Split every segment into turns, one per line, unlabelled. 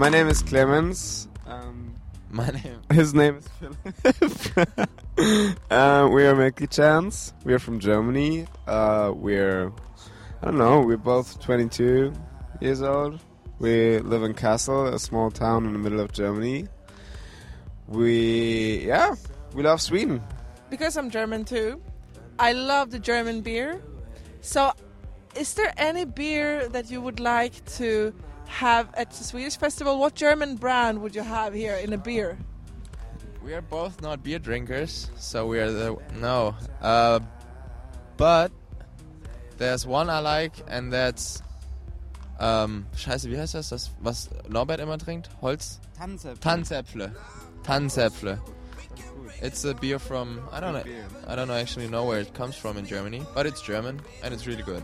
my name is Clemens. Um,
My name.
his name is Philip. uh, we are Milky Chance. We are from Germany. Uh, we're, I don't know, we're both 22 years old. We live in Kassel, a small town in the middle of Germany. We, yeah, we love Sweden.
because I'm German too, I love the German beer. So, is there any beer that you would like to have at the Swedish festival? What German brand would you have here in a beer?
We are both not beer drinkers, so we are the no. Uh, but there's one I like, and that's um, Scheiße, wie heißt das? Das was Norbert immer trinkt? Holz? Tannenzäpfle. Tannenzäpfle. It's a beer from I don't know. I don't know actually know where it comes from in Germany, but it's German and it's really good.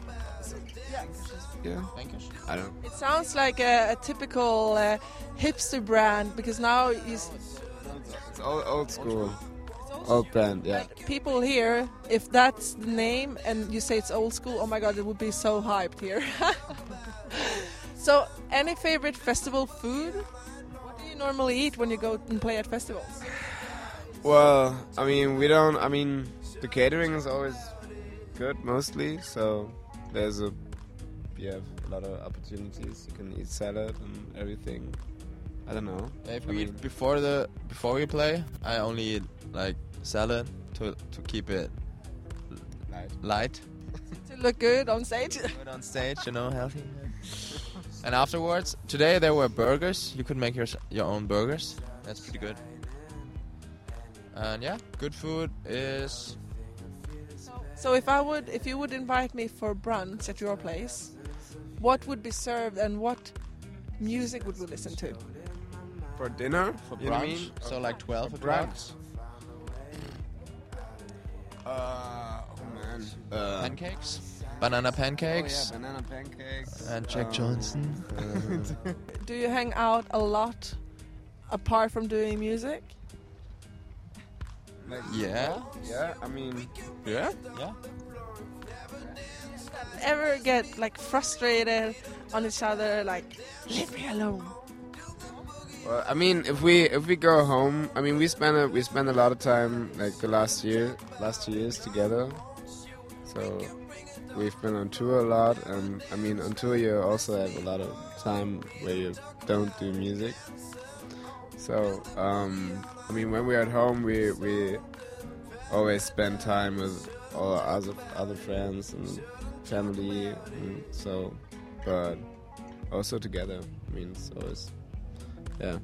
Yeah,
Thank you.
I don't.
It sounds like a, a typical uh, hipster brand because now you
It's old, old school, old brand. Yeah.
like people here, if that's the name and you say it's old school, oh my god, it would be so hyped here. so, any favorite festival food? What do you normally eat when you go and play at festivals?
Well, I mean, we don't. I mean, the catering is always good, mostly. So there's a you have a lot of opportunities. You can eat salad and everything. I don't know.
If
I
we
mean-
eat before the before we play, I only eat like salad to to keep it
Light.
light.
To look good on stage?
Good on stage, you know, healthy. And afterwards, today there were burgers. You could make your your own burgers. That's pretty good. And yeah, good food is
So if I would, if you would invite me for brunch at your place, what would be served and what music would we listen to?
For dinner,
for
you know what I
brunch.
mean?
So like twelve
For
o'clock.
brunch. Uh, oh man. Uh,
Pancakes, banana
oh
pancakes,
yeah, banana pancakes.
and Jack
um,
Johnson.
uh,
Do you hang out a lot apart from doing music?
Like,
Yeah.
Yeah. I mean,
Yeah, yeah.
Ever get like frustrated on each other, like leave me alone?
Well, I mean, if we if we go home, I mean, we spend a, we spend a lot of time like the last year, last two years together. So we've been on tour a lot, and I mean, on tour you also have a lot of time where you don't do music. So um, I mean, when we're at home, we we always spend time with all our other other friends and family, and so, but also together. I mean, it's always yeah.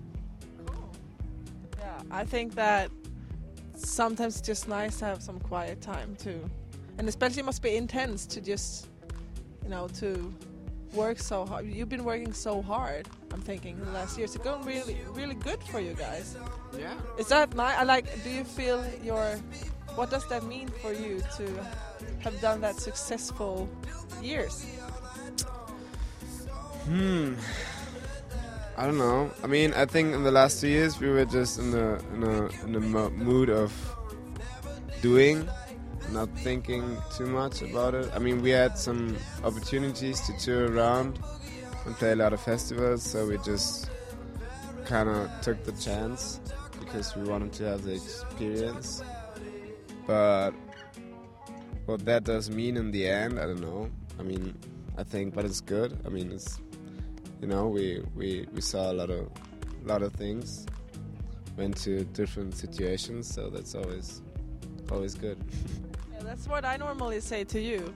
Yeah, I think that sometimes it's just nice to have some quiet time too, and especially it must be intense to just, you know, to work so hard. You've been working so hard. I'm thinking the last years. It's going really, really good for you guys.
Yeah.
Is that nice? I like. Do you feel your? What does that mean for you to have done that successful years?
Hmm. I don't know. I mean, I think in the last two years we were just in a in a in a mo- mood of doing, not thinking too much about it. I mean, we had some opportunities to tour around and play a lot of festivals, so we just kind of took the chance because we wanted to have the experience. But what that does mean in the end, I don't know. I mean, I think, but it's good. I mean, it's you know, we we we saw a lot of a lot of things, went to different situations, so that's always always good.
Yeah, that's what I normally say to you.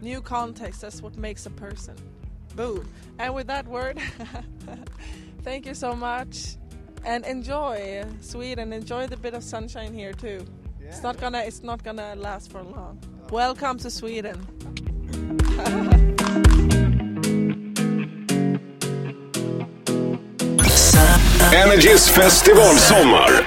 New context, that's what makes a person. Boom. And with that word, thank you so much. And enjoy Sweden. Enjoy the bit of sunshine here too. It's not gonna it's not gonna last for long. Oh. Welcome to Sweden.
Energys festivalsommar.